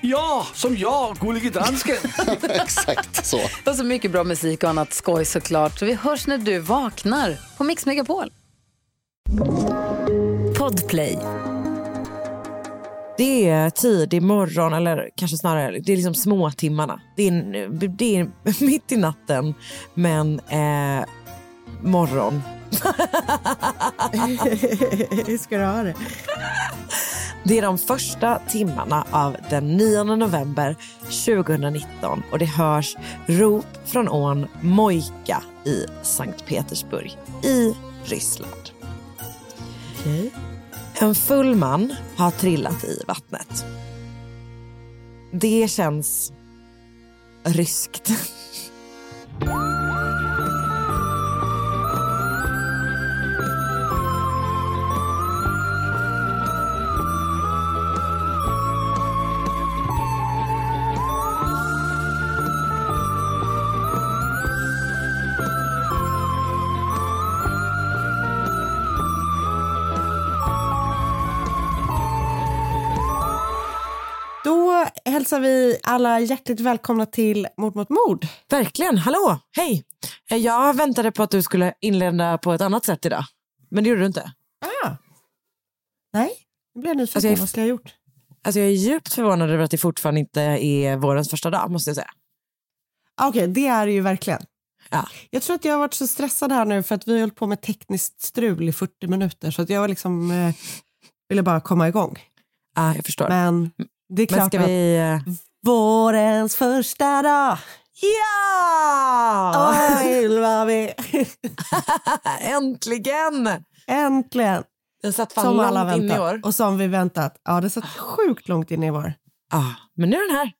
Ja, som jag, Gullige Dansken. Exakt så. Och så mycket bra musik och annat skoj såklart. Så vi hörs när du vaknar på Mix Megapol. Podplay. Det är tidig morgon, eller kanske snarare det är liksom små timmarna. Det är, det är mitt i natten, men eh, morgon. Hur ska du ha det? Det är de första timmarna av den 9 november 2019 och det hörs rop från ån Mojka i Sankt Petersburg i Ryssland. Okej. En full man har trillat i vattnet. Det känns ryskt. Hälsar vi alla hjärtligt välkomna till Mord mot mord. Verkligen. Hallå, hej. Jag väntade på att du skulle inleda på ett annat sätt idag. Men det gjorde du inte. Ah. Nej, nu blir jag nyfiken. Alltså, jag- Vad ska jag ha gjort? Alltså jag är djupt förvånad över att det fortfarande inte är vårens första dag, måste jag säga. Ah, Okej, det är det ju verkligen. Ja. Jag tror att jag har varit så stressad här nu för att vi har hållit på med tekniskt strul i 40 minuter så att jag liksom eh, ville bara komma igång. Ja, jag förstår. Men det är Men klart ska att vi... vårens första dag. Ja! Oj, vad vi... Äntligen! Äntligen! Den satt fan Som alla långt in i väntat. år. Och som vi väntat. Ja, det satt sjukt långt in i år. Ja, men nu är den här.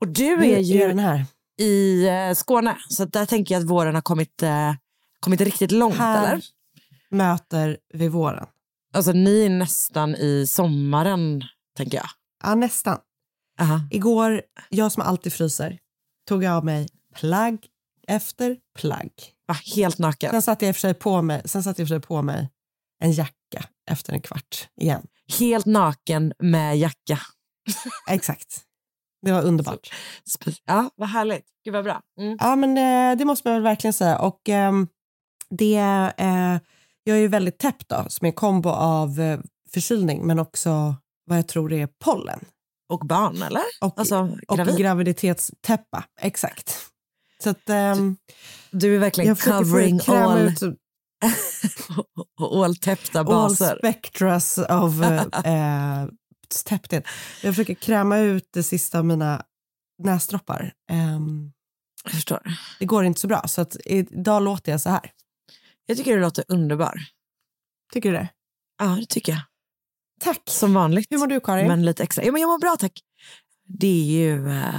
Och du Nu är ju den här. i eh, Skåne, så där tänker jag att våren har kommit, eh, kommit riktigt långt, Här eller? möter vi våren. Alltså ni är nästan i sommaren, tänker jag. Ja, nästan. Aha. Igår, jag som alltid fryser, tog jag av mig plagg efter plagg. Va, helt naken. Sen satte jag i och för sig på mig, sen satte jag i och för sig på mig en jacka efter en kvart igen. Helt naken med jacka. Exakt. Det var underbart. Ja, vad härligt. Gud vad bra. Mm. Ja, men eh, det måste man väl verkligen säga. Och ehm, det, eh, jag är ju väldigt täppt då, som är en kombo av eh, förkylning men också vad jag tror är pollen. Och barn, eller? Och, Alltså, och gravid. graviditetstäppa. Exakt. Så att, ehm, Du är verkligen covering all, ut all täppta all baser. spectras of eh, eh, täppthet. Jag försöker kräma ut det sista av mina näsdroppar. Ehm, Jag förstår. det går inte så bra, så att idag låter jag så här. Jag tycker du låter underbar. Tycker du det? Ja, det tycker jag. Tack. Som vanligt. Hur mår du, Karin? Men lite extra. Ja, men jag mår bra, tack. Det är ju... eh,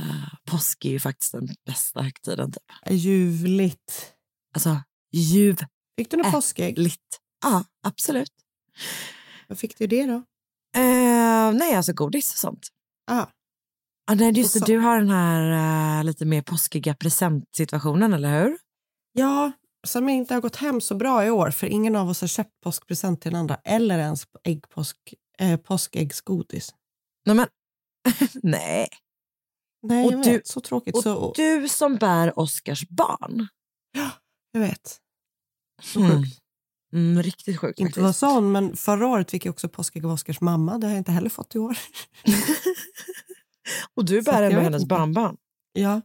påsk är ju faktiskt den bästa högtiden. Typ. Ljuvligt. Alltså, ljuvligt. Fick du något påskägg? Ja, absolut. Vad fick du det då? Eh, nej, alltså godis och sånt. Ah. Ah, nej, just det, du har den här eh, lite mer påskiga presentsituationen, eller hur? Ja, som inte har gått hem så bra i år för ingen av oss har köpt påskpresent till den andra eller ens äggpåsk, eh, påskäggsgodis. Nej, men... nej. Nej, Och jag du- vet. Så tråkigt. Och så, du som bär Oscars barn. jag vet. Så Mm. sjukt. Mm, riktigt sjukt Inte vara sån, men förra året fick jag också påskägg av Oskars mamma. Det har jag inte heller fått i år. Och du bär jag vet hennes barnbarn. Ja,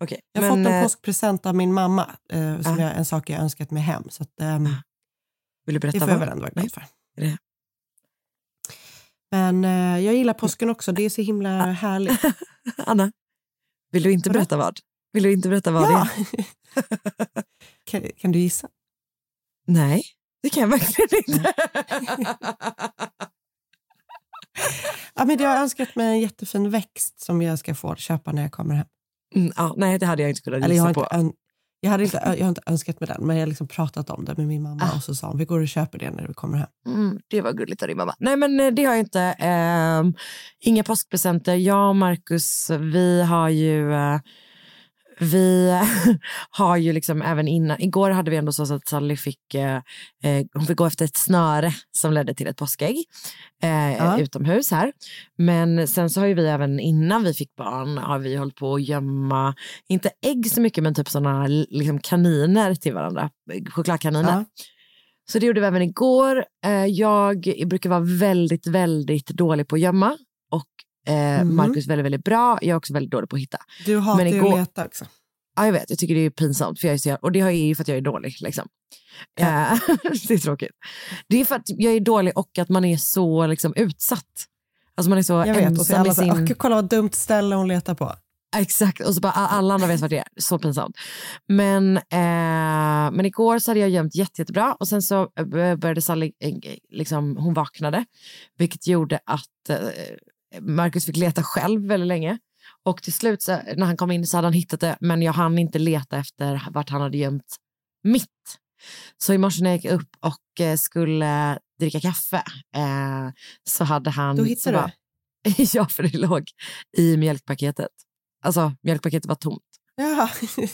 Okej. jag har men, fått en eh, påskpresent av min mamma. Eh, som Ja. jag, en sak jag önskat mig hem. Så att, ehm, vill du det berätta får jag vad? väl ändå vara glad för. Är det- Men eh, jag gillar påsken också. Det är så himla härligt. Anna, vill du inte berätta vad? Vill du inte berätta vad det Ja. är? kan, kan du gissa? Nej, det kan jag verkligen inte. Ja, men jag har önskat mig en jättefin växt som jag ska få köpa när jag kommer hem. Mm, ja, nej, det hade jag inte kunnat Eller jag, har gissa inte, på. ön- jag, hade inte, jag har inte önskat mig den, men jag har liksom pratat om det med min mamma. Ah. Och så sa hon, vi går och köper det när du kommer hem. Mm, det var gulligt av din mamma. Nej, men eh, det har jag inte. Ehm, inga påskpresenter. Jag och Marcus, vi har ju... eh, vi har ju liksom även innan... Igår hade vi ändå så att Sally fick, eh, eh, hon fick gå efter ett snöre som ledde till ett påskägg eh, Ja. utomhus här. Men sen så har ju vi även innan vi fick barn har vi hållit på att gömma, inte ägg så mycket men typ sådana liksom kaniner till varandra, chokladkaniner. Ja. Så det gjorde vi även igår. Eh, jag brukar vara väldigt, väldigt dålig på att gömma. Och eh, Mhm. Marcus väldigt, väldigt bra. Jag är också väldigt dålig på att hitta. Du hatar ju igår- att leta också. Ja, jag vet, jag tycker det är pinsamt. För jag är så, och det är ju för att jag är dålig. Liksom. Ja. Eh, det är tråkigt. Det är för att jag är dålig och att man är så liksom, utsatt. Alltså man är så Jag vet. Och så är ensam i alla så, sin... "Åh, kolla vad dumt ställe hon letar på. Exakt, och så bara alla andra vet vad det är. Så pinsamt. Men, eh, men igår så hade jag gömt jätte, jättebra och sen så eh, började Sally, liksom, hon vaknade, vilket gjorde att eh, Marcus fick leta själv väldigt länge. Och till slut så, när han kom in så hade han hittat det, men jag hann inte leta efter vart han hade gömt mitt. Så i morse när jag gick upp och eh, skulle dricka kaffe eh, så hade han... Då så hittar du bara- ja, för det låg i mjölkpaketet. Alltså, mjölkpaketet var tomt. Ja.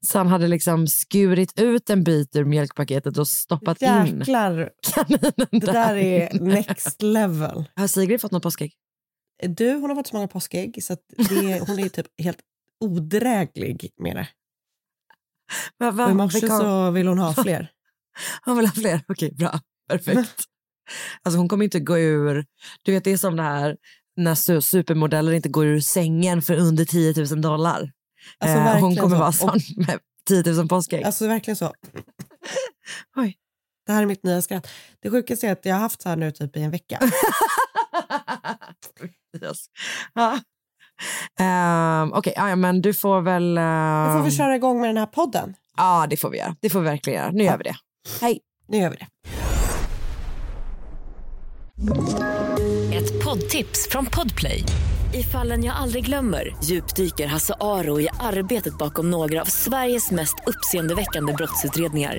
Så han hade liksom skurit ut en bit ur mjölkpaketet och stoppat in Jäklar, kaninen det där är next level. Har Sigrid fått något påskägg? Du, hon har fått så många påskägg så det, hon är typ helt odräglig med det. Va, va, Och I morse vilka- så vill hon ha fler. Hon vill ha fler? Okej, bra. Perfekt. Alltså hon kommer inte gå ur... Du vet, det är som det här när su- supermodeller inte går ur sängen för under 10 000 dollar. Alltså, Eh, hon kommer så. vara sån med 10 000 påskägg. Alltså verkligen så. Oj. Det här är mitt nya skratt. Det sjukaste är att jag har haft så här nu typ i en vecka. ja. Ehm, Okej, ja, ja, men du får väl... Nu får vi ehm, köra igång med den här podden. Ja, det får vi göra. Det får vi verkligen göra. Nu gör vi det. Hej. Nu gör vi det. Ett poddtips från Podplay. I fallen jag aldrig glömmer djupdyker Hasse Aro i arbetet bakom några av Sveriges mest uppseendeväckande brottsutredningar.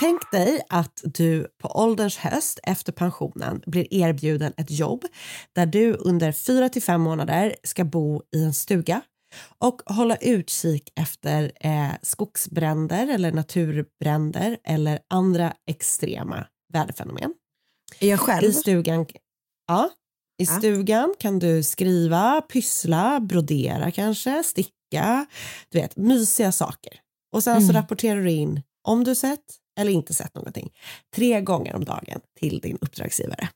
Tänk dig att du på ålderns höst efter pensionen blir erbjuden ett jobb där du under fyra till fem månader ska bo i en stuga och hålla utkik efter eh, skogsbränder eller naturbränder eller andra extrema väderfenomen. Är jag själv? I stugan, ja, i Ja. stugan kan du skriva, pyssla, brodera kanske, sticka, du vet, mysiga saker. Och sen så Mm. rapporterar du in om du sett eller inte sett någonting. Tre gånger om dagen till din uppdragsgivare.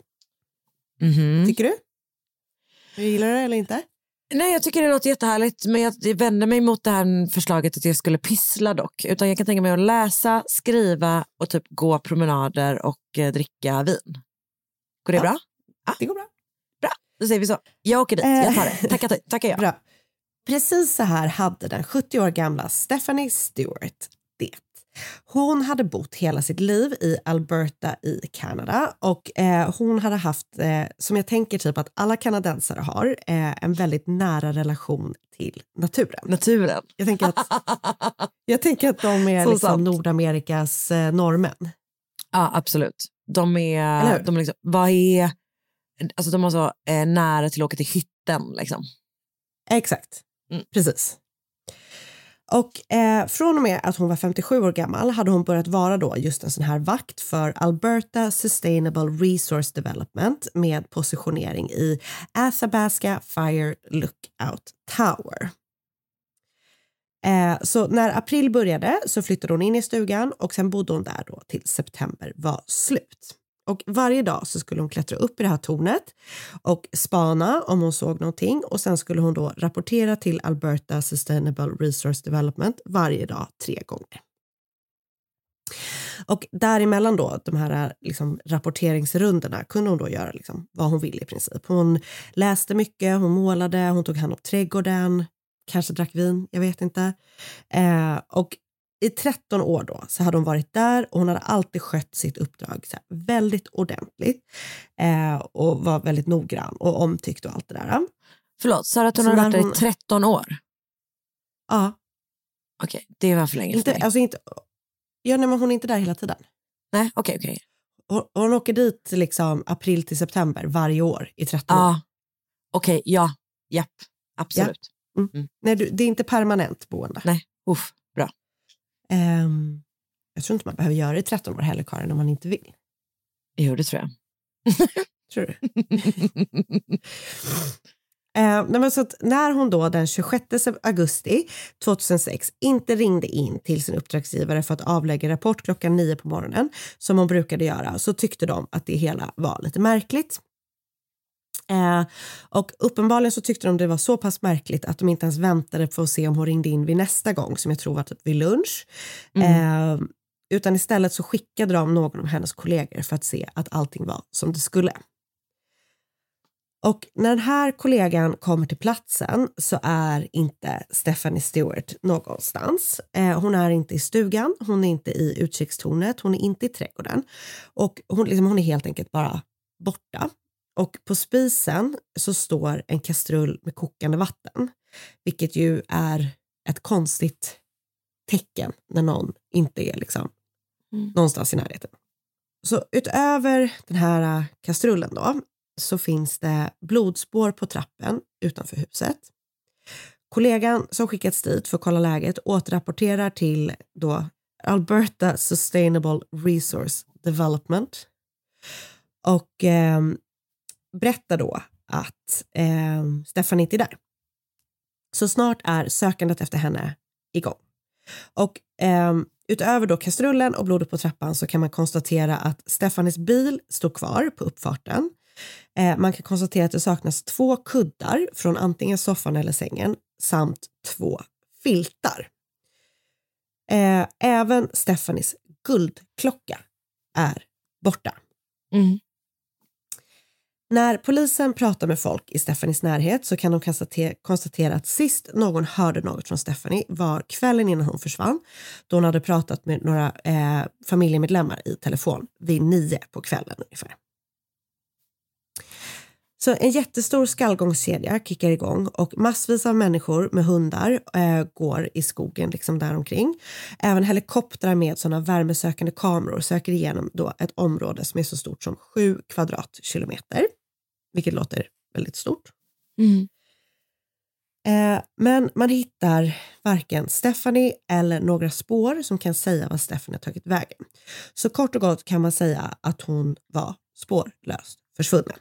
Mhm. Tycker du? Du gillar det eller inte? Nej, jag tycker det låter jättehärligt men jag vänder mig mot det här förslaget att jag skulle pyssla dock. Utan jag kan tänka mig att läsa, skriva och typ gå promenader och eh, dricka vin. Går det Ja. bra? Det går bra. Då säger vi så. Jag åker dit, jag tar Eh. det. Tackar, tackar jag. Bra. Precis så här hade den 70 år gamla Stephanie Stewart det. Hon hade bott hela sitt liv i Alberta i Kanada och eh, hon hade haft, eh, som jag tänker typ att alla kanadensare har, eh, en väldigt nära relation till naturen. Naturen. Jag tänker att, jag tänker att de är Så liksom sant. Nordamerikas eh, norrmän. Ja, absolut. De är, de är liksom, vad är, alltså de har så eh, nära till att åka till hytten liksom. Exakt, precis. Och eh, från och med att hon var 57 år gammal hade hon börjat vara då just en sån här vakt för Alberta Sustainable Resource Development med positionering i Athabasca Fire Lookout Tower. Eh, så när april började så flyttade hon in i stugan och sen bodde hon där då till september var slut. Och varje dag så skulle hon klättra upp i det här tornet och spana om hon såg någonting och sen skulle hon då rapportera till Alberta Sustainable Resource Development varje dag tre gånger. Och däremellan då, de här liksom, rapporteringsrundorna kunde hon då göra liksom, vad hon ville i princip. Hon läste mycket, hon målade, hon tog hand om trädgården, kanske drack vin, jag vet inte. Eh, och i 13 år då så hade hon varit där och hon hade alltid skött sitt uppdrag så här, väldigt ordentligt eh, och var väldigt noggrann och omtyckt och allt det där. Förlåt, sa du att hon Så har varit där hon- i 13 år? Ja. Okej, det var för länge för Inte, mig. alltså inte, ja, nej, men hon är inte där hela tiden. Nej, okej, okej. Hon, hon åker dit liksom april till september varje år i 13 år. Ja, okej, ja, japp, absolut. Mm. Nej, du, det är inte permanent boende. Nej, uff, Ehm, jag tror inte man behöver göra det i 13 år heller, Karin, om man inte vill. Jo, det tror jag. Tror du? Nej, men så när hon då den 26 augusti 2006 inte ringde in till sin uppdragsgivare för att avlägga rapport klockan nio på morgonen som hon brukade göra så tyckte de att det hela var lite märkligt. Eh, och uppenbarligen så tyckte de det var så pass märkligt att de inte ens väntade på att se om hon ringde in vid nästa gång som jag tror var typ vid lunch. Eh, utan istället så skickade de någon av hennes kollegor för att se att allting var som det skulle. Och när den här kollegan kommer till platsen så är inte Stephanie Stewart någonstans. Eh, hon är inte i stugan, hon är inte i utkikstornet, hon är inte i trädgården. Och hon, liksom, hon är helt enkelt bara borta. Och på spisen så står en kastrull med kokande vatten, vilket ju är ett konstigt tecken när någon inte är liksom någonstans i närheten. Så utöver den här äh, kastrullen då så finns det blodspår på trappen utanför huset. Kollegan som skickats dit för att kolla läget återrapporterar till då Alberta Sustainable Resource Development och eh, berättar då att eh, Stefan inte är där. Så snart är sökandet efter henne igång. Och eh, utöver då kastrullen och blodet på trappan så kan man konstatera att Stefanis bil står kvar på uppfarten. Eh, man kan konstatera att det saknas två kuddar från antingen soffan eller sängen samt två filtar. Eh, även Stefanis guldklocka är borta. Mm. När polisen pratar med folk i Stefanis närhet så kan de konstatera, att sist någon hörde något från Stephanie var kvällen innan hon försvann då hon hade pratat med några eh, familjemedlemmar i telefon vid nio på kvällen ungefär. Så en jättestor skallgångskedja kickar igång och massvis av människor med hundar eh, går i skogen liksom där omkring. Även helikoptrar med sådana värmesökande kameror söker igenom då ett område som är så stort som sju kvadratkilometer, vilket låter väldigt stort. Mm. Eh, men man hittar varken Stephanie eller några spår som kan säga vad Stephanie har tagit vägen. Så kort och gott kan man säga att hon var spårlöst försvunnen.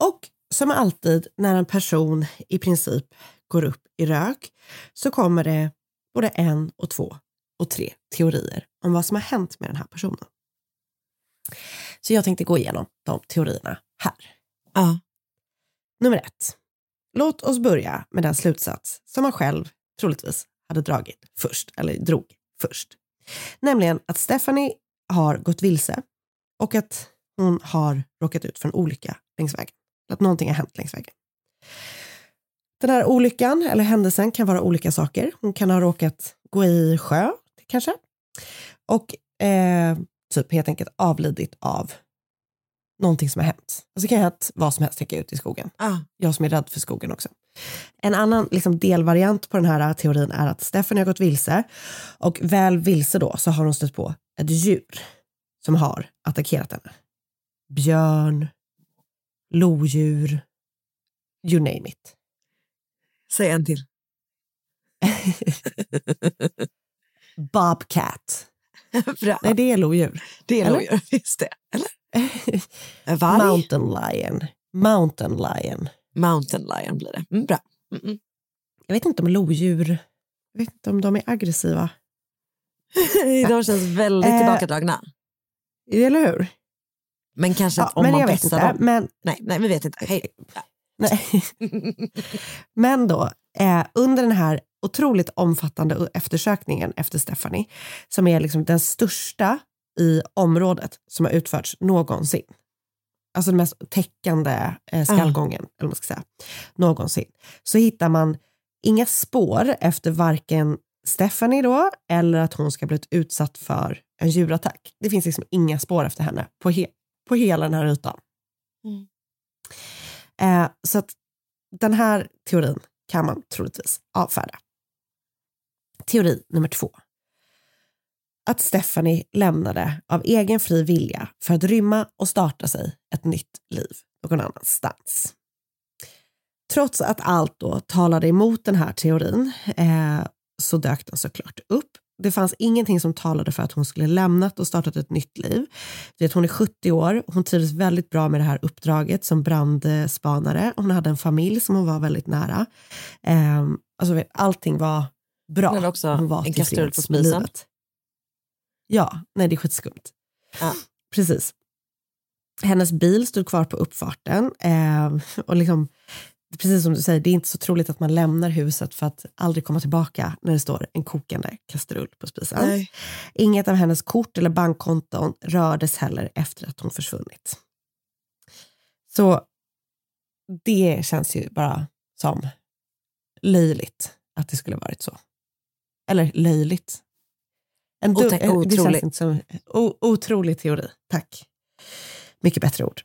Och som alltid när en person i princip går upp i rök så kommer det både en och två och tre teorier om vad som har hänt med den här personen. Så jag tänkte gå igenom de teorierna här. Ja. Nummer ett. Låt oss börja med den slutsats som man själv troligtvis hade dragit först, eller drog först. Nämligen att Stephanie har gått vilse och att hon har råkat ut för en olycka längs vägen. Att någonting har hänt längs vägen. Den här olyckan eller händelsen kan vara olika saker. Hon kan ha råkat gå i sjö kanske. Och eh, typ helt enkelt avlidit av någonting som har hänt. Alltså det kan ha hänt vad som helst tänker jag ut i skogen. Ah. Jag som är rädd för skogen också. En annan liksom, delvariant på den här teorin är att Stephanie har gått vilse och väl vilse då så har hon stött på ett djur som har attackerat henne. Björn, lodjur, you name it. Säg en till. Bobcat. Bra. Nej, det är lodjur. Det är lodjur, just det. Eller? Varg? Mountain lion. Mountain lion. Mountain lion blir det. Mm, bra. Mm-mm. Jag vet inte om lodjur, jag vet inte om de är aggressiva. De känns väldigt Eh, tillbakadragna. Eller hur? Men kanske att Ja, om man pressar inte. dem. Men, Nej, nej, vi vet inte. Hej. nej. men då, eh, under den här otroligt omfattande eftersökningen efter Stephanie, som är liksom den största i området som har utförts någonsin. Alltså den mest täckande eh, skallgången, eller vad man ska säga, någonsin. Så hittar man inga spår efter varken Stephanie då, eller att hon ska blivit utsatt för en djurattack. Det finns liksom inga spår efter henne på, he- på hela den här ytan. Eh, så att den här teorin kan man troligtvis avfärda. Teori nummer två. Att Stephanie lämnade av egen fri vilja för att rymma och starta sig ett nytt liv någon annanstans. Trots att allt då talade emot den här teorin eh, så dök den såklart upp. Det fanns ingenting som talade för att hon skulle lämnat och startat ett nytt liv. Vet, hon är 70 år, hon trivdes väldigt bra med det här uppdraget som brandspanare. Hon hade en familj som hon var väldigt nära. Eh, alltså, vet, allting var bra. Hade också hon var en kastrull på spisen. Ja, nej det är skitskumt. Ja. Precis. Hennes bil stod kvar på uppfarten. Eh, och liksom, precis som du säger, det är inte så troligt att man lämnar huset för att aldrig komma tillbaka när det står en kokande kastrull på spisen. Nej. Inget av hennes kort eller bankkonton rördes heller efter att hon försvunnit. Så det känns ju bara som löjligt att det skulle varit så. Eller löjligt. En du- en- det känns inte som o, otrolig teori. Tack. Mycket bättre ord.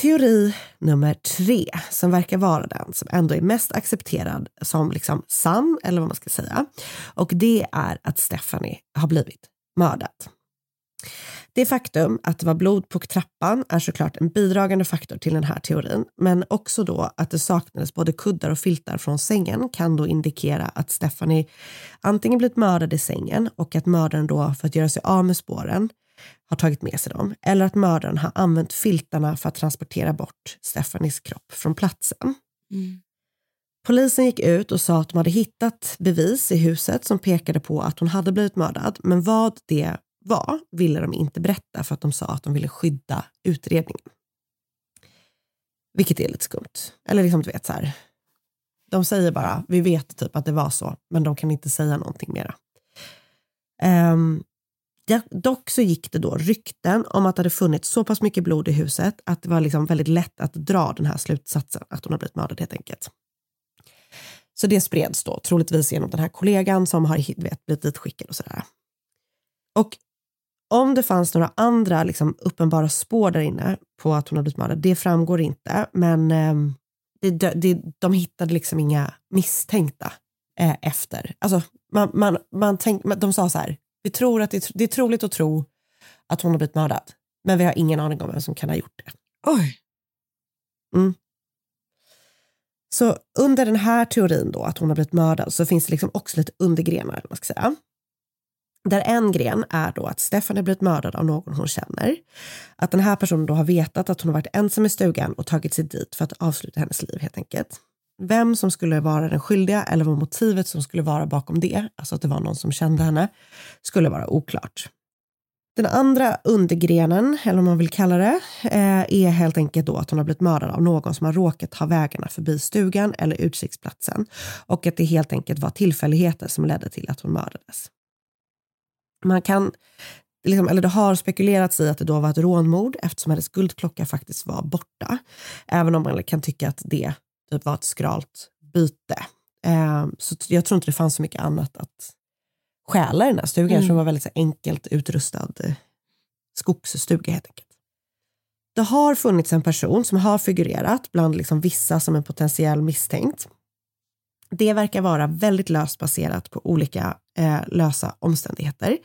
Teori nummer tre, som verkar vara den som ändå är mest accepterad som liksom sann, eller vad man ska säga. Och det är att Stephanie har blivit mördad. Det faktum att det var blod på trappan är såklart en bidragande faktor till den här teorin, men också då att det saknades både kuddar och filtar från sängen kan då indikera att Stephanie antingen blivit mördad i sängen och att mördaren då för att göra sig av med spåren har tagit med sig dem, eller att mördaren har använt filtarna för att transportera bort Stephanies kropp från platsen. Polisen gick ut och sa att de hade hittat bevis i huset som pekade på att hon hade blivit mördad, men vad det var ville de inte berätta för att de sa att de ville skydda utredningen. Vilket är lite skumt. Eller liksom du vet så här. De säger bara, vi vet typ att det var så, men de kan inte säga någonting mera. Ja, dock så gick det då rykten om att det hade funnits så pass mycket blod i huset att det var liksom väldigt lätt att dra den här slutsatsen att hon har blivit mördad helt enkelt. Så det spreds då troligtvis genom den här kollegan som har vet, blivit ditskickad och sådär. Och om det fanns några andra liksom, uppenbara spår där inne på att hon har blivit mördad, det framgår inte. Men eh, det, det, de hittade liksom inga misstänkta eh, efter. Alltså, man, man, man tänk, de sa så här, vi tror att det, det är troligt att tro att hon har blivit mördad, men vi har ingen aning om vem som kan ha gjort det. Oj. Mm. Så under den här teorin då, att hon har blivit mördad, så finns det liksom också lite undergrenar, man ska säga. Där en gren är då att Stefan har blivit mördad av någon hon känner. Att den här personen då har vetat att hon har varit ensam i stugan och tagit sig dit för att avsluta hennes liv helt enkelt. Vem som skulle vara den skyldiga eller vad motivet som skulle vara bakom det, alltså att det var någon som kände henne, skulle vara oklart. Den andra undergrenen, eller om man vill kalla det, eh, är helt enkelt då att hon har blivit mördad av någon som har råkat ha vägarna förbi stugan eller utsiktsplatsen och att det helt enkelt var tillfälligheter som ledde till att hon mördades. Man kan, liksom, eller det har spekulerats i att det då var ett rånmord eftersom hennes guldklocka faktiskt var borta. Även om man kan tycka att det typ var ett skralt byte. Eh, så jag tror inte det fanns så mycket annat att stjäla i den här stugan. Mm. Det var väldigt så enkelt utrustad eh, skogsstuga helt enkelt. Det har funnits en person som har figurerat bland liksom vissa som en potentiell misstänkt. Det verkar vara väldigt löst baserat på olika eh, lösa omständigheter.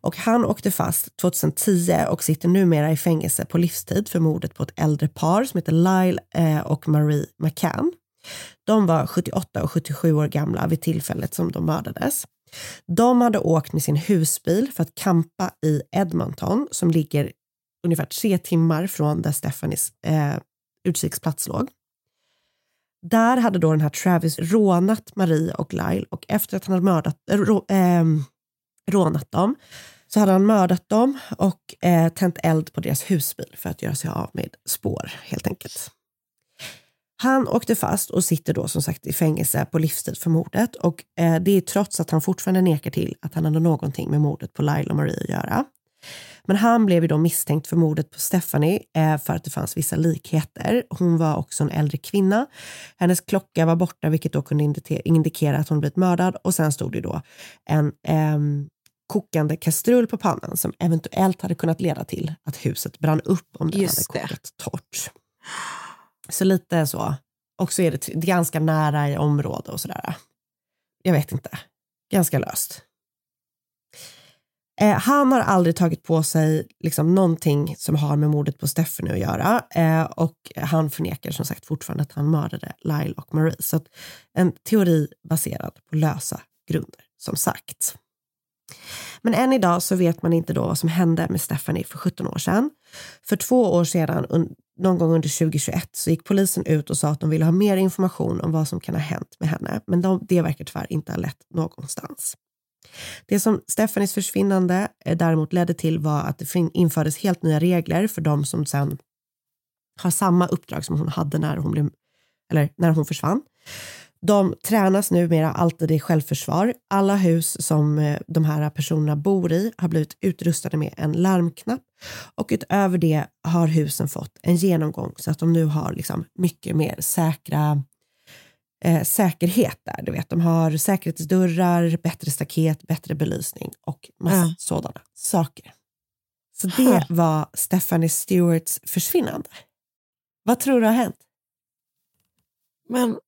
Och han åkte fast 2010 och sitter numera i fängelse på livstid för mordet på ett äldre par som heter Lyle eh, och Marie McCann. De var 78 och 77 år gamla vid tillfället som de mördades. De hade åkt med sin husbil för att kampa i Edmonton som ligger ungefär tre timmar från där Stephanies eh, utkiksplats låg. Där hade då den här Travis rånat Marie och Lyle och efter att han hade mördat, äh, rånat dem så hade han mördat dem och eh, tänt eld på deras husbil för att göra sig av med spår helt enkelt. Han åkte fast och sitter då som sagt i fängelse på livstid för mordet och eh, det är trots att han fortfarande nekar till att han hade någonting med mordet på Lyle och Marie att göra. Men han blev ju då misstänkt för mordet på Stephanie eh, för att det fanns vissa likheter. Hon var också en äldre kvinna. Hennes klocka var borta vilket då kunde indikera att hon blivit mördad och sen stod det då en eh, kokande kastrull på pannan som eventuellt hade kunnat leda till att huset brann upp om det Just hade kokat det. torrt. Så lite så. Och så är det ganska nära i området och sådär. Jag vet inte. Ganska löst. Eh, han har aldrig tagit på sig liksom, någonting som har med mordet på Stephanie att göra eh, och han förnekar som sagt fortfarande att han mördade Lyle och Marie. Så en teori baserad på lösa grunder, som sagt. Men än idag så vet man inte då vad som hände med Stephanie för 17 år sedan. För två år sedan, någon gång under 2021, så gick polisen ut och sa att de ville ha mer information om vad som kan ha hänt med henne. Men de, det verkar tyvärr inte ha lett någonstans. Det som Stephanies försvinnande eh, däremot ledde till var att det infördes helt nya regler för de som sen har samma uppdrag som hon hade när hon, blev, eller när hon försvann. De tränas numera alltid i självförsvar. Alla hus som eh, de här personerna bor i har blivit utrustade med en larmknapp och utöver det har husen fått en genomgång så att de nu har liksom mycket mer säkra eh, säkerhet där. Du vet, de har säkerhetsdörrar, bättre staket, bättre belysning och massa ja. sådana saker. Så det var Stephanie Stewarts försvinnande. Vad tror du har hänt? Men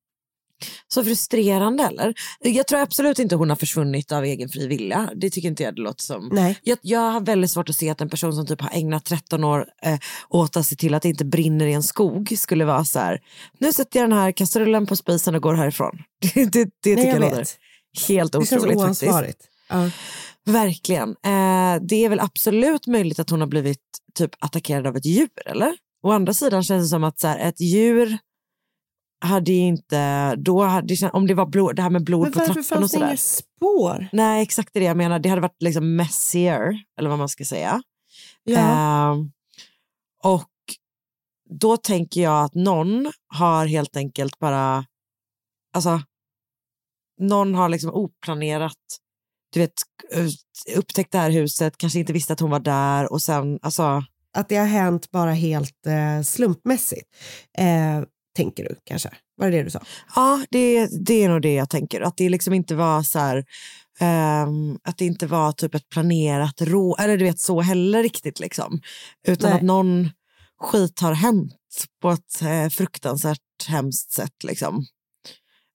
så frustrerande eller? Jag tror absolut inte hon har försvunnit av egen fri vilja. Det tycker inte jag det låter som. Nej. Jag, jag har väldigt svårt att se att en person som typ har ägnat 13 år eh, åt att se till att det inte brinner i en skog skulle vara så här, nu sätter jag den här kastrullen på spisen och går härifrån. det, det, det tycker jag, jag låter helt otroligt. Det känns oansvarigt. Ja. Verkligen. Eh, det är väl absolut möjligt att hon har blivit typ attackerad av ett djur eller? Å andra sidan känns det som att så här, ett djur hade inte, då hade, om det var blod, det här med blod Men på trappen och sådär. varför fanns inga spår? Nej, exakt det jag menar. Det hade varit liksom messier, eller vad man ska säga. Ja. Uh, och då tänker jag att någon har helt enkelt bara, alltså, någon har liksom oplanerat, du vet, upptäckt det här huset, kanske inte visste att hon var där och sen, alltså. Att det har hänt bara helt eh, slumpmässigt. Eh, tänker du kanske? Var det det du sa? Ja, det, det är nog det jag tänker. Att det liksom inte var så här, um, att det inte var typ ett planerat rå, eller du vet så heller riktigt liksom. Utan Nej. att någon skit har hänt på ett eh, fruktansvärt hemskt sätt liksom.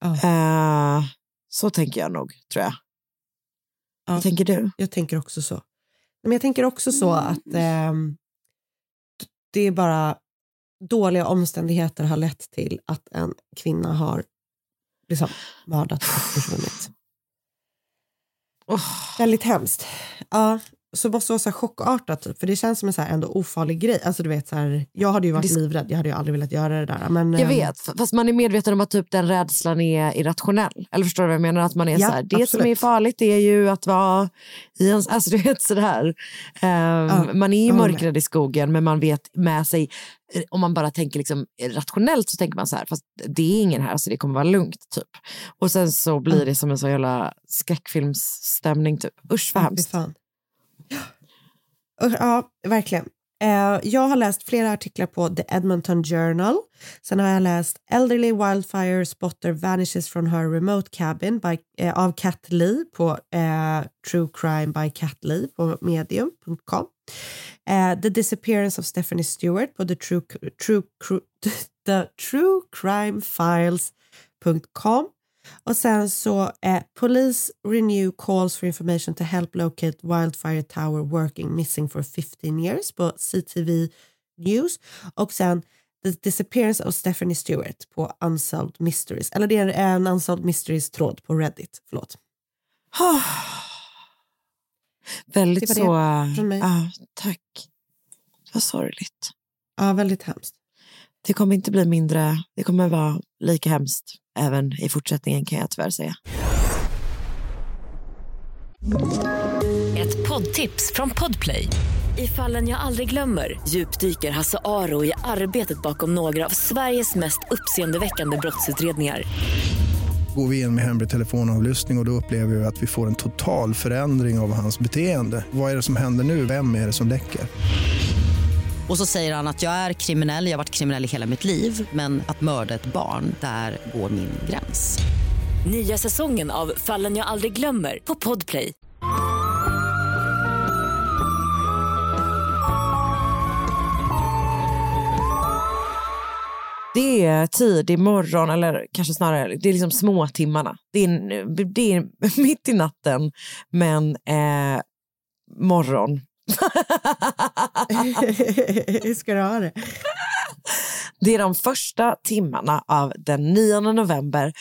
Oh. Uh, så tänker jag nog, tror jag. Ja. Vad tänker du? Jag tänker också så. Men jag tänker också så att eh, det är bara dåliga omständigheter har lett till att en kvinna har liksom mördat och försvunnit. Oh. Väldigt hemskt. Ja, så måste vara så chockartat, typ, för det känns som en så här ändå ofarlig grej. Alltså, du vet, så här, jag hade ju varit det... livrädd, jag hade ju aldrig velat göra det där. Men, jag. Ehm, vet, fast man är medveten om att typ den rädslan är irrationell. Eller förstår du vad jag menar? Att man är ja, så här, det absolut. som är farligt är ju att vara i en, alltså du vet sådär. Um, ja, man är ju mörkrädd i skogen men man vet med sig, eh, om man bara tänker liksom rationellt så tänker man så här, fast det är ingen här så det kommer vara lugnt typ. Och sen så blir det som en så jävla skräckfilmsstämning typ. Usch vad hemskt. Ja, Ja, verkligen. Eh, jag har läst flera artiklar på The Edmonton Journal. Sen har jag läst Elderly Wildfire Spotter Vanishes from her remote cabin by, eh, av Cat Lee på eh, True Crime by Cat Lee på medium.com. Eh, the Disappearance of Stephanie Stewart på The True, true, true, the true Crime Files.com och sen så eh, Police renew calls for information to help locate wildfire tower working missing for 15 years på CTV News. Och sen The disappearance of Stephanie Stewart på Unsolved Mysteries. Eller det är en Unsolved Mysteries-tråd på Reddit. Förlåt. Väldigt Det var det så... från mig. Ja, tack. Vad sorgligt. Ja, väldigt hemskt. Det kommer inte bli mindre, det kommer vara lika hemskt även i fortsättningen kan jag tyvärr säga. Ett poddtips från Podplay. I fallen jag aldrig glömmer djupdyker Hasse Aro i arbetet bakom några av Sveriges mest uppseendeväckande brottsutredningar. Går vi in med hemlig telefonavlyssning och, och då upplever vi att vi får en total förändring av hans beteende. Vad är det som händer nu? Vem är det som läcker? Och så säger han att jag är kriminell, jag har varit kriminell i hela mitt liv men att mörda ett barn, där går min gräns. Nya säsongen av Fallen jag aldrig glömmer på Podplay. Det är tidig morgon, eller kanske snarare det är liksom småtimmarna. Det är, det är mitt i natten, men eh, morgon. Hur ska du ha det? Det är de första timmarna av den 9 november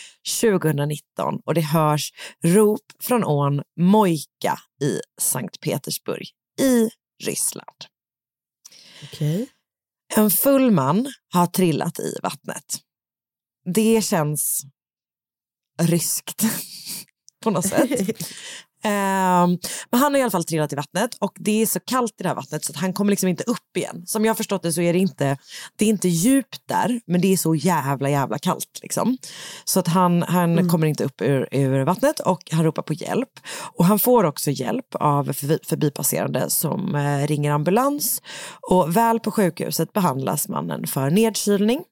2019 och det hörs rop från ån Mojka i Sankt Petersburg i Ryssland. Okej. En full man har trillat i vattnet. Det känns ryskt på något sätt. Ehm, men han har i alla fall trillat i vattnet och det är så kallt i det här vattnet så han kommer liksom inte upp igen. Som jag har förstått det så är det inte, det är inte djupt där men det är så jävla jävla kallt. Liksom. Så att han, han kommer inte upp ur, ur vattnet och han ropar på hjälp. Och han får också hjälp av förbi, förbipasserande som eh, ringer ambulans och väl på sjukhuset behandlas mannen för nedkylning.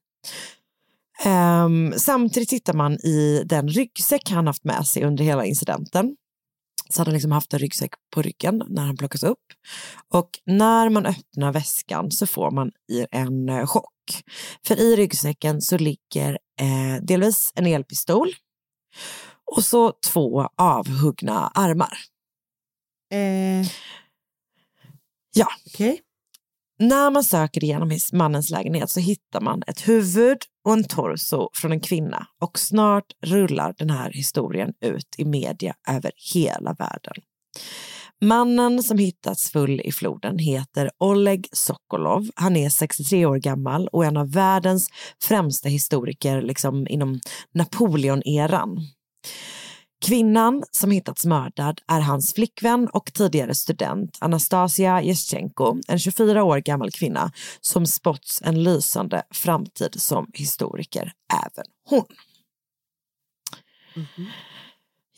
Ehm, samtidigt tittar man i den ryggsäck han haft med sig under hela incidenten så hade han liksom haft en ryggsäck på ryggen när han plockas upp. Och när man öppnar väskan så får man i en eh, chock. För i ryggsäcken så ligger eh, delvis en elpistol och så två avhuggna armar. Eh, Ja. Okej. När man söker igenom mannens lägenhet så hittar man ett huvud och en torso från en kvinna och snart rullar den här historien ut i media över hela världen. Mannen som hittats full i floden heter Oleg Sokolov. Han är 63 år gammal och en av världens främsta historiker liksom inom Napoleon-eran. Kvinnan som hittats mördad är hans flickvän och tidigare student Anastasia Jeschenko, en 24 år gammal kvinna som spotts en lysande framtid som historiker, även hon.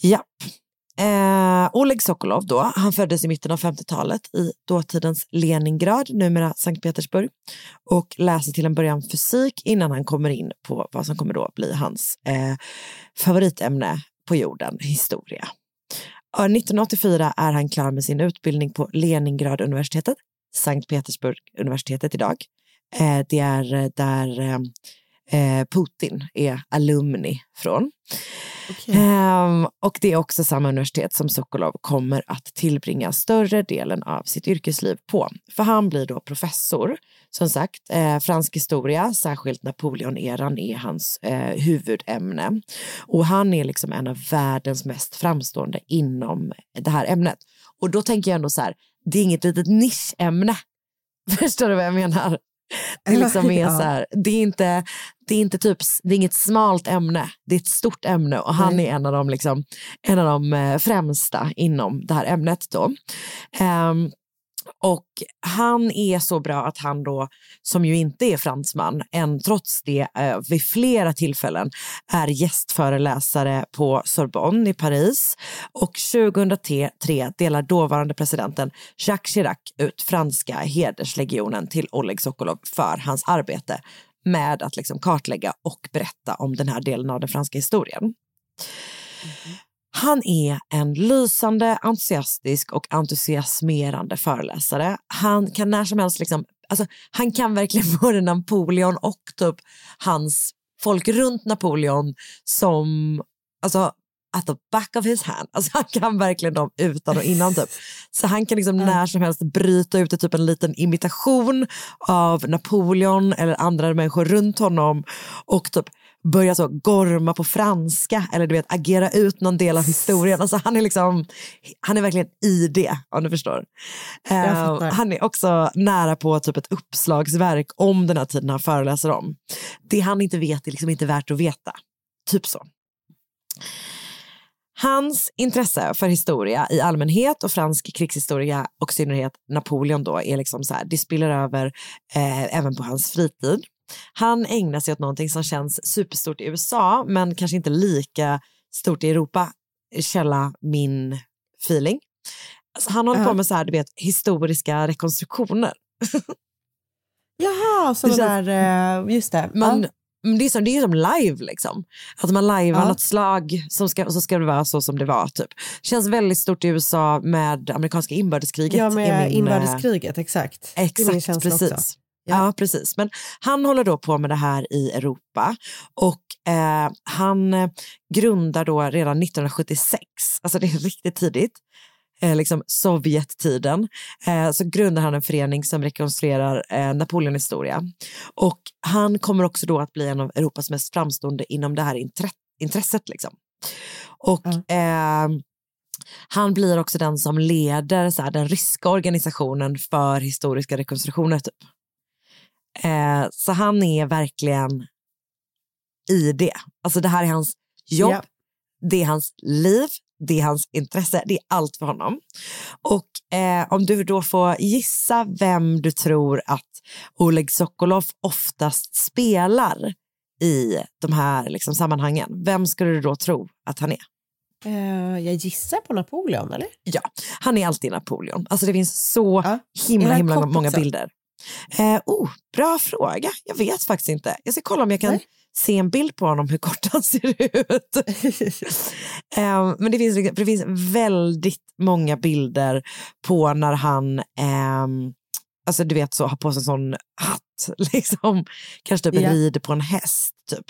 Japp. Eh, Oleg Sokolov då, han föddes i mitten av 50-talet i dåtidens Leningrad, numera Sankt Petersburg, och läser till en början fysik innan han kommer in på vad som kommer då bli hans eh, favoritämne på jorden, historia. 1984 är han klar med sin utbildning på Leningrad universitetet, Sankt Petersburg universitetet idag. Eh, det är eh, där eh, Putin är alumni från. Ehm, och det är också samma universitet som Sokolov kommer att tillbringa större delen av sitt yrkesliv på. För han blir då professor. Som sagt, eh, fransk historia, särskilt Napoleon-eran är hans eh, huvudämne. Och han är liksom en av världens mest framstående inom det här ämnet. Och då tänker jag ändå så här, det är inget litet nischämne. Förstår du vad jag menar? Det liksom är så här, det är inte, det är inte typ, det är inget smalt ämne, det är ett stort ämne och han är en av de, liksom, en av de eh, främsta inom det här ämnet då. Ehm, och han är så bra att han då, som ju inte är fransman, än trots det eh, vid flera tillfällen är gästföreläsare på Sorbonne i Paris. Och 2003 delar dåvarande presidenten Jacques Chirac ut franska hederslegionen till Oleg Sokolov för hans arbete med att liksom kartlägga och berätta om den här delen av den franska historien. Mhm. Han är en lysande, entusiastisk och entusiasmerande föreläsare. Han kan när som helst, liksom, alltså, han kan verkligen både Napoleon och typ hans folk runt Napoleon som alltså at the back of his hand. Alltså han kan verkligen dem utan och innan typ. Så han kan liksom när som helst bryta ut typ en liten imitation av Napoleon eller andra människor runt honom och typ börja så gorma på franska eller du vet agera ut någon del av historien. Alltså han är liksom, han är verkligen i det om du förstår. Fattar. han är också nära på typ ett uppslagsverk om den här tiden han föreläser om. Det han inte vet är liksom inte värt att veta. Typ så. Hans intresse för historia i allmänhet och fransk krigshistoria och i synnerhet Napoleon då är liksom så här, det spiller över eh, även på hans fritid. Han ägnar sig åt någonting som känns superstort i USA men kanske inte lika stort i Europa. Källa min feeling. Alltså, han håller Ja. på med så här, du vet, historiska rekonstruktioner. Jaha, sådana där, eh, just det. Man, men det, är som, det är som live liksom. Att man lajvar Ja. något slag som ska, och så ska det vara så som det var. Typ. Känns väldigt stort i USA med amerikanska inbördeskriget. ja, med min, eh, inbördeskriget, exakt. Exakt, precis. också. Ja. precis. Men han håller då på med det här i Europa och eh, han eh, grundar då redan 1976, alltså det är riktigt tidigt, eh, liksom Sovjettiden, eh, så grundar han en förening som rekonstruerar eh, Napoleonhistoria. Och han kommer också då att bli en av Europas mest framstående inom det här intre- intresset. Liksom. Och eh, han blir också den som leder så här, den ryska organisationen för historiska rekonstruktioner. Typ. Eh, så han är verkligen i det. Alltså det här är hans jobb, Ja. det är hans liv, det är hans intresse, det är allt för honom. Och eh, om du då får gissa vem du tror att Oleg Sokolov oftast spelar i de här liksom, sammanhangen, vem skulle du då tro att han är? Eh, jag gissar på Napoleon, eller? Ja, han är alltid Napoleon. Alltså det finns så Är himla, himla många bilder. Eh, oh, bra fråga. Jag vet faktiskt inte. Jag ska kolla om jag kan se en bild på honom hur kort han ser ut. eh, men det finns, liksom- det finns väldigt många bilder på när han ehm, Alltså du vet så, har på sig en sån hatt, liksom. kanske typ Ja. rider på en häst. Typ.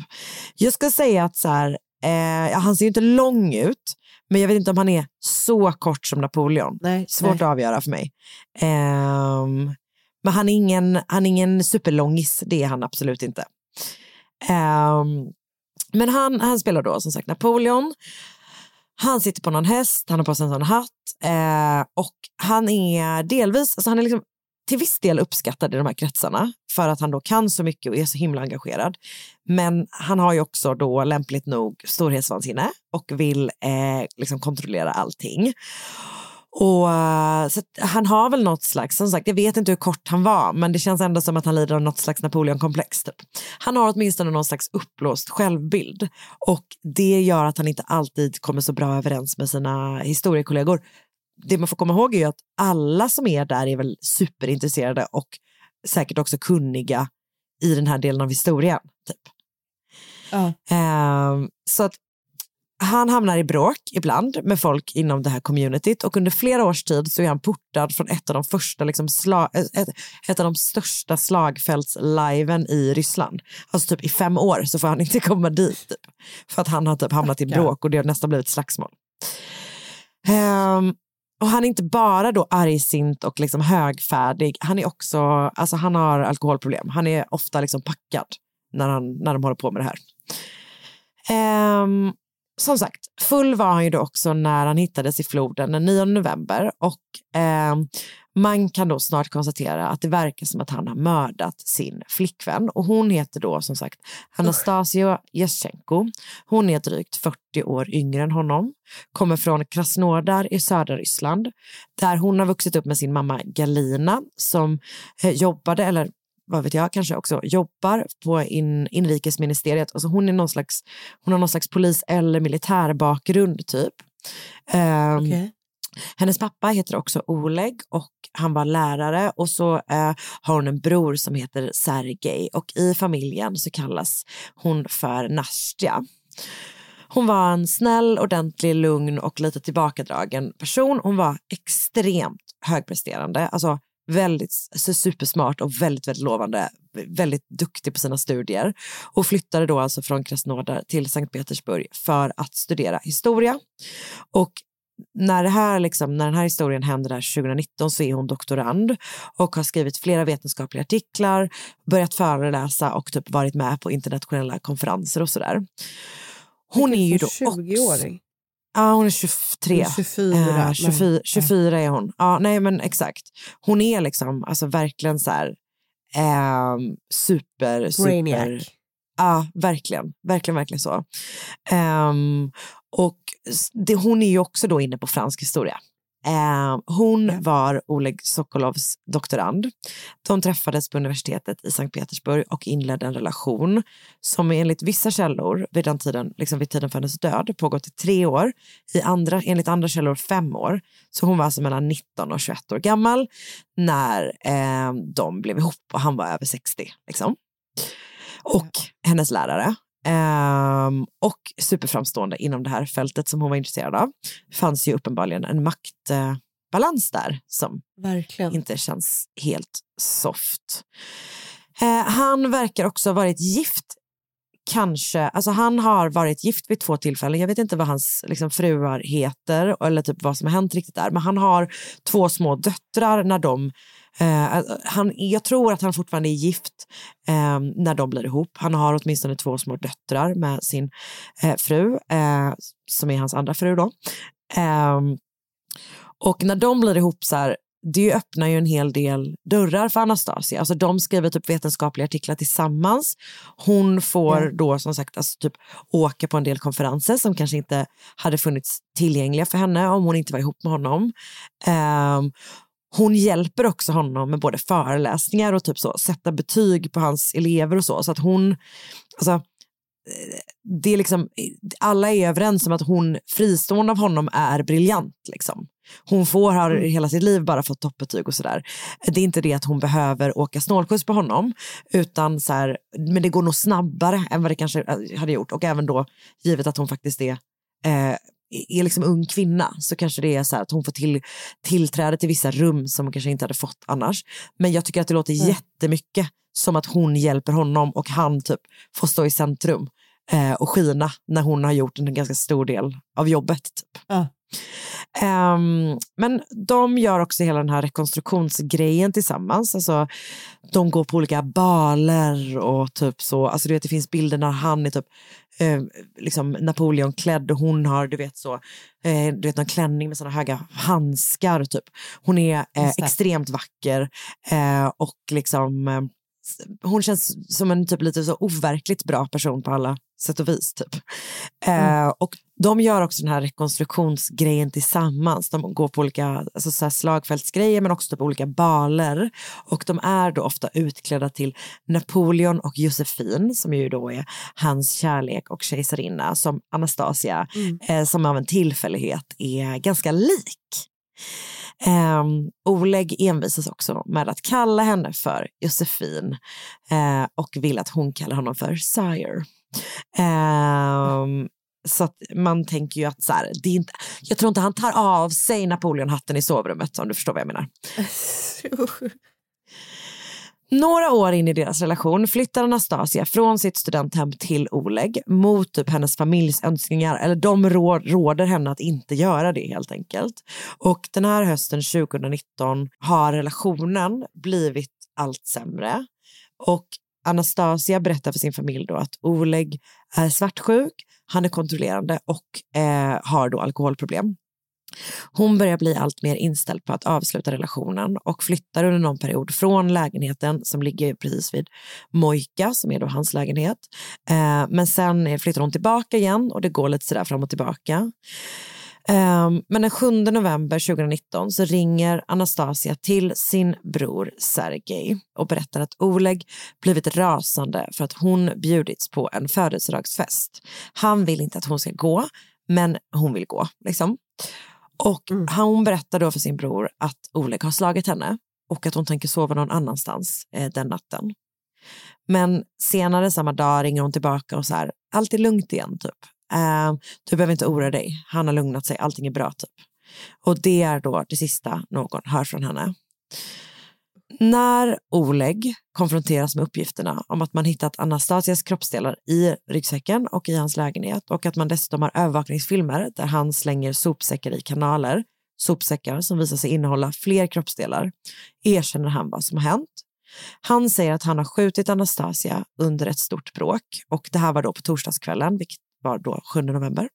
Jag ska säga att så här, eh, han ser ju inte lång ut, men jag vet inte om han är så kort som Napoleon. Nej, Svårt nej. att avgöra för mig. Ehm, men han är, ingen, han är ingen superlångis, det är han absolut inte. Um, men han, han spelar då som sagt Napoleon. Han sitter på någon häst, han har på sig en sån hatt eh, och han är delvis, alltså han är liksom till viss del uppskattad i de här kretsarna för att han då kan så mycket och är så himla engagerad. Men han har ju också då lämpligt nog storhetsvansinne och vill eh, liksom kontrollera allting. Och, eh, så han har väl något slags, som sagt jag vet inte hur kort han var men det känns ändå som att han lider av något slags Napoleonkomplex. Typ. Han har åtminstone någon slags uppblåst självbild och det gör att han inte alltid kommer så bra överens med sina historiekollegor. Det man får komma ihåg är ju att alla som är där är väl superintresserade och säkert också kunniga i den här delen av historien. Typ. Ehm, så att han hamnar i bråk ibland med folk inom det här communityt och under flera års tid så är han portad från ett av de första liksom sla- eh, ett, ett av de största slagfältsliven i Ryssland. Alltså typ i fem år så får han inte komma dit. Typ, för att han har typ hamnat i bråk och det har nästan blivit slagsmål. Ehm, och han är inte bara då argsint och liksom högfärdig, han är också, alltså han har alkoholproblem. Han är ofta liksom packad när, han, när de håller på med det här. Ehm, som sagt, full var han ju då också när han hittades i floden den 9 november och eh, man kan då snart konstatera att det verkar som att han har mördat sin flickvän och hon heter då som sagt Anastasia Jeschenko. Hon är drygt 40 år yngre än honom, kommer från Krasnodar i södra Ryssland där hon har vuxit upp med sin mamma Galina som eh, jobbade, eller vad vet jag, kanske också jobbar på in, inrikesministeriet. Alltså hon, är någon slags, hon har någon slags polis eller militärbakgrund typ. Ehm, Okej. hennes pappa heter också Oleg och han var lärare och så eh, har hon en bror som heter Sergej och i familjen så kallas hon för Nastja. Hon var en snäll, ordentlig, lugn och lite tillbakadragen person. Hon var extremt högpresterande, alltså väldigt så supersmart och väldigt, väldigt lovande, väldigt duktig på sina studier och flyttade då alltså från Krasnodar till Sankt Petersburg för att studera historia. Och när, det här liksom, när den här historien händer där 2019 så är hon doktorand och har skrivit flera vetenskapliga artiklar, börjat föreläsa och typ varit med på internationella konferenser och sådär. Hon är ju då 20-åring. Ja, hon är 23. Hon är 24, Eh, 24, men- 24 är hon. Ja, nej men exakt. Hon är liksom alltså verkligen så här ehm, super, super. Brainiac. Ja, verkligen. Verkligen, verkligen så. Ehm, och det, hon är ju också då inne på fransk historia. Ehm, hon var Oleg Sokolovs doktorand. De träffades på universitetet i Sankt Petersburg och inledde en relation som enligt vissa källor vid den tiden, liksom vid tiden för hennes död, pågått i tre år. I andra, enligt andra källor fem år. Så hon var alltså mellan 19 och 21 år gammal när eh, de blev ihop och han var över 60. Liksom. Och hennes lärare. Ehm, och superframstående inom det här fältet som hon var intresserad av. fanns ju uppenbarligen en maktbalans där som Verkligen. inte känns helt soft. Eh, han verkar också ha varit gift kanske, alltså han har varit gift vid två tillfällen. Jag vet inte vad hans liksom, fruar heter eller typ vad som har hänt riktigt där. Men han har två små döttrar när de Eh, han, jag tror att han fortfarande är gift eh, när de blir ihop. Han har åtminstone två små döttrar med sin eh, fru, eh, som är hans andra fru då. Ehm, och när de blir ihop så här, det öppnar ju en hel del dörrar för Anastasia. Alltså de skriver typ vetenskapliga artiklar tillsammans. Hon får då som sagt alltså typ åka på en del konferenser som kanske inte hade funnits tillgängliga för henne om hon inte var ihop med honom. Ehm, hon hjälper också honom med både föreläsningar och typ så, sätta betyg på hans elever och så. Så att hon, alltså, eh, det är liksom, alla är överens om att hon fristående av honom är briljant. Liksom. Hon får, har hela sitt liv bara fått toppbetyg och sådär. Det är inte det att hon behöver åka snålskjuts på honom, utan så här, men det går nog snabbare än vad det kanske eh, hade gjort. Och även då, givet att hon faktiskt är eh, är liksom ung kvinna så kanske det är så här att hon får till, tillträde till vissa rum som hon kanske inte hade fått annars. Men jag tycker att det låter Mm. jättemycket som att hon hjälper honom och han typ får stå i centrum eh, och skina när hon har gjort en ganska stor del av jobbet. Typ. Ja. Ehm, men de gör också hela den här rekonstruktionsgrejen tillsammans. Alltså, de går på olika baler och typ så. Alltså, du vet, det finns bilder när han är typ eh, liksom Napoleon klädd och hon har du vet så eh, du vet någon klänning med såna höga handskar typ. Hon är eh, extremt vacker eh, och liksom eh, hon känns som en typ lite så overkligt bra person på alla sätt och vis. Typ. Eh, och de gör också den här rekonstruktionsgrejen tillsammans. De går på olika alltså så slagfältsgrejer men också på olika baler. Och de är då ofta utklädda till Napoleon och Josefin som ju då är hans kärlek och kejsarinna som Anastasia eh, som av en tillfällighet är ganska lik. Um, Oleg envisas också med att kalla henne för Josefin eh, och vill att hon kallar honom för sire. Um, så att man tänker ju att så här, det är inte, jag tror inte han tar av sig Napoleonhatten i sovrummet om du förstår vad jag menar. Några år in i deras relation flyttar Anastasia från sitt studenthem till Oleg mot typ hennes familjs önskningar. Eller de råder henne att inte göra det helt enkelt. Och den här hösten 2019 har relationen blivit allt sämre. Och Anastasia berättar för sin familj då att Oleg är svartsjuk, han är kontrollerande och eh, har då alkoholproblem. Hon börjar bli allt mer inställd på att avsluta relationen och flyttar under någon period från lägenheten som ligger precis vid Mojka som är då hans lägenhet. Eh, men sen flyttar hon tillbaka igen och det går lite sådär fram och tillbaka. Um, men den 7 november 2019 så ringer Anastasia till sin bror Sergej och berättar att Oleg blivit rasande för att hon bjudits på en födelsedagsfest. Han vill inte att hon ska gå, men hon vill gå. Liksom. Och hon berättar då för sin bror att Oleg har slagit henne och att hon tänker sova någon annanstans eh, den natten. Men senare samma dag ringer hon tillbaka och så här, allt är lugnt igen typ. Eh, du behöver inte oroa dig, han har lugnat sig, allting är bra typ. Och det är då det sista någon hör från henne. När Oleg konfronteras med uppgifterna om att man hittat Anastasias kroppsdelar i ryggsäcken och i hans lägenhet och att man dessutom har övervakningsfilmer där han slänger sopsäckar i kanaler, sopsäckar som visar sig innehålla fler kroppsdelar, erkänner han vad som har hänt. Han säger att han har skjutit Anastasia under ett stort bråk och det här var då på torsdagskvällen, vilket var då 7 november.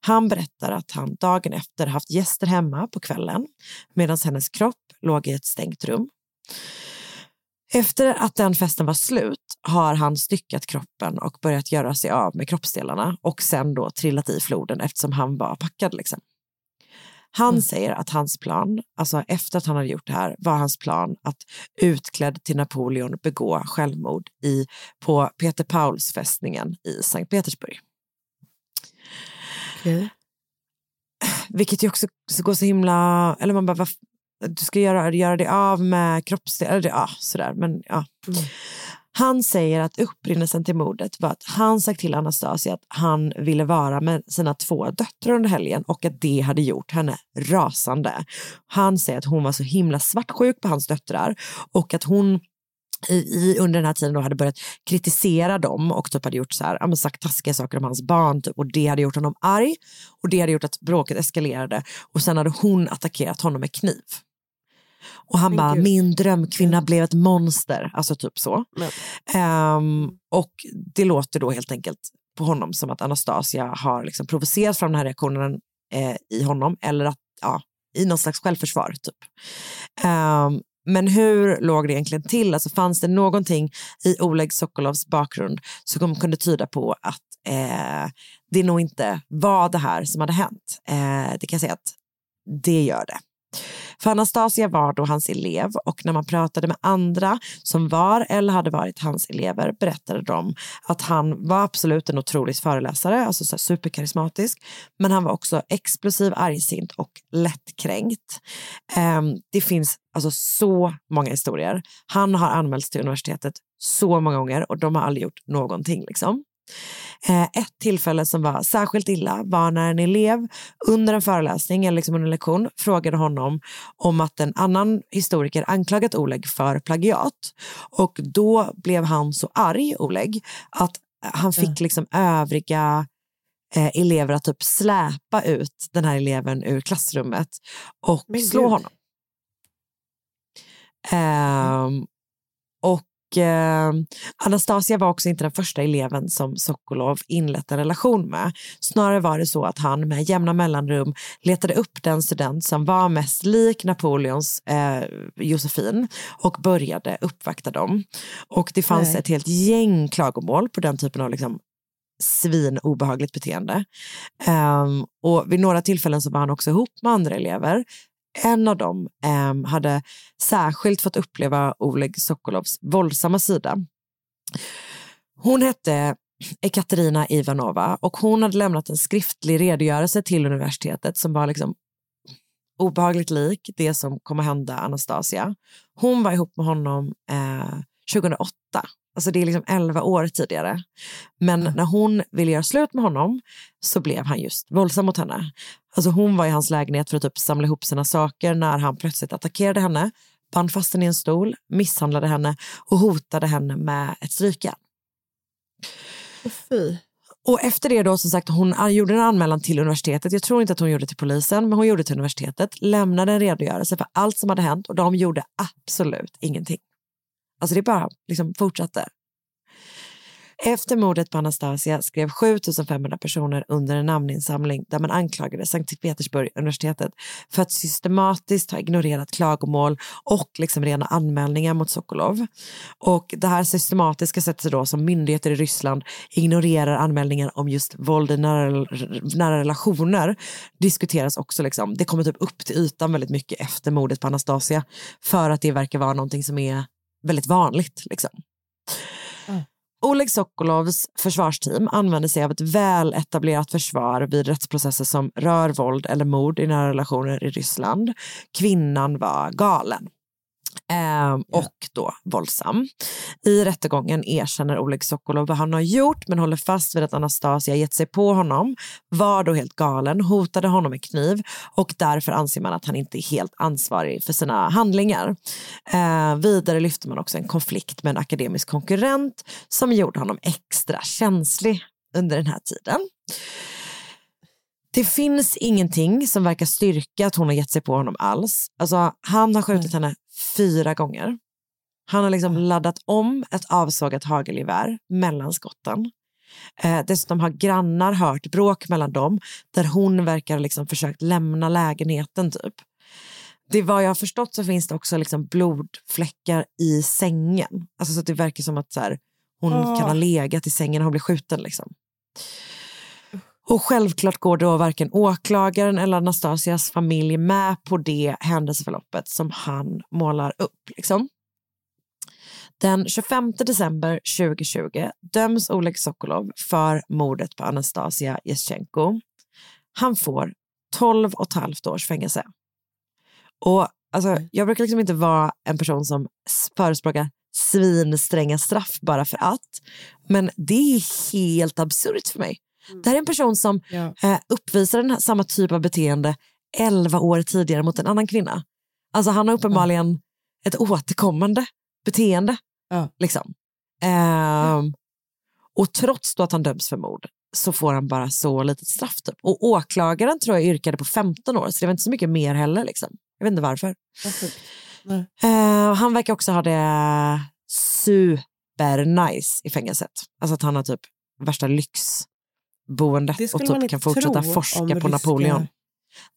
Han berättar att han dagen efter haft gäster hemma på kvällen medan hennes kropp låg i ett stängt rum. Efter att den festen var slut har han styckat kroppen och börjat göra sig av med kroppsdelarna och sen då trillat i floden eftersom han var packad. Liksom. Han mm. säger att hans plan, alltså efter att han hade gjort det här, var hans plan att utklädd till Napoleon begå självmord i, på Peter Pauls fästningen i Sankt Petersburg. Okay. Vilket ju också går så himla, eller man bara, vad, du ska göra, göra det av med kroppsdelar, ja sådär, men ja. Mm. Han säger att upprinnelsen till mordet var att han sagt till Anastasia att han ville vara med sina två döttrar under helgen och att det hade gjort henne rasande. Han säger att hon var så himla svartsjuk på hans döttrar och att hon i, under den här tiden då hade börjat kritisera dem och typ hade gjort så här, ja, sagt taskiga saker om hans barn typ, och det hade gjort honom arg och det hade gjort att bråket eskalerade och sen hade hon attackerat honom med kniv. Och han bara, min drömkvinna blev ett monster, alltså typ så. Um, och det låter då helt enkelt på honom som att Anastasia har liksom provocerat fram den här reaktionen eh, i honom eller att, ja, i någon slags självförsvar typ. Um, men hur låg det egentligen till? Alltså fanns det någonting i Oleg Sokolovs bakgrund som kunde tyda på att eh, det nog inte var det här som hade hänt? Eh, det kan jag säga att det gör det. För Anastasia var då hans elev och när man pratade med andra som var eller hade varit hans elever berättade de att han var absolut en otrolig föreläsare, alltså så superkarismatisk, men han var också explosiv, argsint och lättkränkt. Ehm, det finns alltså så många historier. Han har anmälts till universitetet så många gånger och de har aldrig gjort någonting. Liksom. Eh, ett tillfälle som var särskilt illa var när en elev under en föreläsning eller liksom under en lektion frågade honom om att en annan historiker anklagat Oleg för plagiat. Och då blev han så arg, Oleg, att han fick liksom övriga eh, elever att typ släpa ut den här eleven ur klassrummet och slå honom. Um, och eh, Anastasia var också inte den första eleven som Sokolov inlett en relation med. Snarare var det så att han med jämna mellanrum letade upp den student som var mest lik Napoleons eh, Josefin och började uppvakta dem. Och det fanns Nej. ett helt gäng klagomål på den typen av liksom, svin obehagligt beteende. Um, och vid några tillfällen så var han också ihop med andra elever en av dem eh, hade särskilt fått uppleva Oleg Sokolovs våldsamma sida. Hon hette Ekaterina Ivanova och hon hade lämnat en skriftlig redogörelse till universitetet som var liksom obehagligt lik det som kommer hända Anastasia. Hon var ihop med honom eh, 2008 Alltså det är liksom 11 år tidigare. Men mm. när hon ville göra slut med honom så blev han just våldsam mot henne. Alltså hon var i hans lägenhet för att typ samla ihop sina saker när han plötsligt attackerade henne, band fast henne i en stol, misshandlade henne och hotade henne med ett strykjärn. Fy. Och efter det då som sagt, hon gjorde en anmälan till universitetet. Jag tror inte att hon gjorde det till polisen, men hon gjorde det till universitetet. Lämnade en redogörelse för allt som hade hänt och de gjorde absolut ingenting. Alltså det bara liksom fortsatte. Efter mordet på Anastasia skrev 7500 personer under en namninsamling där man anklagade Sankt Petersburg universitetet för att systematiskt ha ignorerat klagomål och liksom rena anmälningar mot Sokolov. Och det här systematiska sättet då som myndigheter i Ryssland ignorerar anmälningar om just våld i nära, nära relationer diskuteras också. Liksom. Det kommer typ upp till ytan väldigt mycket efter mordet på Anastasia för att det verkar vara någonting som är väldigt vanligt. Liksom. Mm. Oleg Sokolovs försvarsteam använder sig av ett väl etablerat försvar vid rättsprocesser som rör våld eller mord i nära relationer i Ryssland. Kvinnan var galen. Ehm, och då våldsam. I rättegången erkänner Oleg Sokolov vad han har gjort men håller fast vid att Anastasia gett sig på honom, var då helt galen, hotade honom med kniv och därför anser man att han inte är helt ansvarig för sina handlingar. Ehm, vidare lyfter man också en konflikt med en akademisk konkurrent som gjorde honom extra känslig under den här tiden. Det finns ingenting som verkar styrka att hon har gett sig på honom alls. Alltså, han har skjutit henne fyra gånger. Han har liksom laddat om ett avsågat hagelgevär mellan skotten. Eh, dessutom har grannar hört bråk mellan dem där hon verkar ha liksom försökt lämna lägenheten. typ. Det vad jag har förstått så finns det också liksom blodfläckar i sängen. Alltså så det verkar som att så här, hon Åh. kan ha legat i sängen och hon blir skjuten. Liksom. Och självklart går då varken åklagaren eller Anastasias familj med på det händelseförloppet som han målar upp. Liksom. Den 25 december 2020 döms Oleg Sokolov för mordet på Anastasia Jeschenko. Han får 12 och ett halvt års fängelse. Och alltså, jag brukar liksom inte vara en person som förespråkar svinstränga straff bara för att. Men det är helt absurt för mig. Det här är en person som eh, uppvisar den här, samma typ av beteende 11 år tidigare mot en annan kvinna. Alltså han har uppenbarligen ett återkommande beteende. Liksom. Ehm, och trots att han döms för mord så får han bara så litet straff. Typ. Och åklagaren tror jag yrkade på 15 år, så det var inte så mycket mer heller. Liksom. Jag vet inte varför. Eh, han verkar också ha det supernice i fängelset. Alltså att han har typ värsta lyxboendet Det och typ kan fortsätta forska på ryska- Napoleon.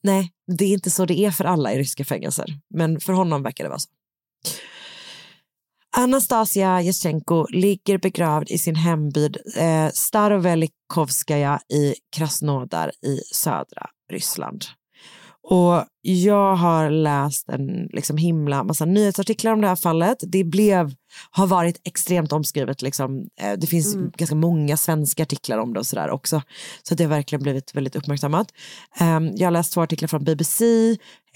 Nej, det är inte så det är för alla i ryska fängelser. Men för honom verkar det vara så. Anastasia Jeschenko ligger begravd i sin hemby eh, Starovelikovskaja i Krasnodar i södra Ryssland. Och jag har läst en liksom himla massa nyhetsartiklar om det här fallet. Det blev, har varit extremt omskrivet. Liksom. Eh, Det finns Mm. ganska många svenska artiklar om det och sådär också. Så det har verkligen blivit väldigt uppmärksammat. Ehm, Jag har läst två artiklar från BBC,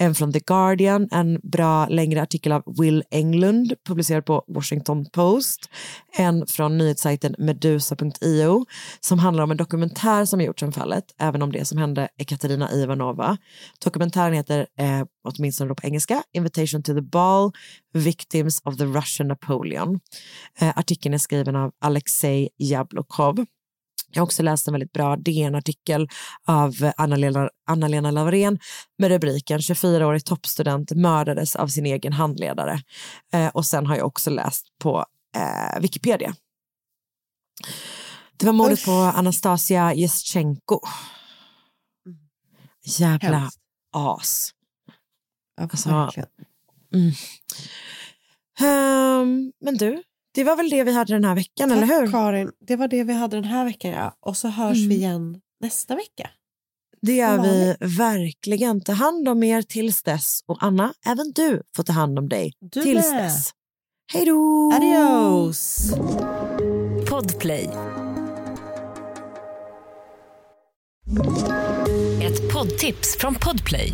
en från The Guardian, en bra längre artikel av Will Englund publicerad på Washington Post, en från nyhetssajten medusa.io som handlar om en dokumentär som gjorts om fallet, även om det som hände Ekaterina Ivanova. Dokumentären heter, eh, åtminstone då på engelska, Invitation to the Ball, Victims of the Russian Napoleon. Eh, artikeln är skriven av Alexej Jablokov. Jag har också läst en väldigt bra DN-artikel av Anna-Lena, Anna-Lena Laurén med rubriken 24-årig toppstudent mördades av sin egen handledare. Eh, och sen har jag också läst på eh, Wikipedia. Det var mordet på Anastasia Jeschenko. Jävla Hemskt. as. Alltså. Mm. Ehm, men du, det var väl det vi hade den här veckan, Tack, eller hur? Karin. Det var det vi hade den här veckan, ja. Och så hörs Mm. vi igen nästa vecka. Det gör vi verkligen. Ta hand om er tills dess. Och Anna, även du får ta hand om dig Du tills med. dess. Hej då! Adios! Podplay. Ett poddtips från Podplay.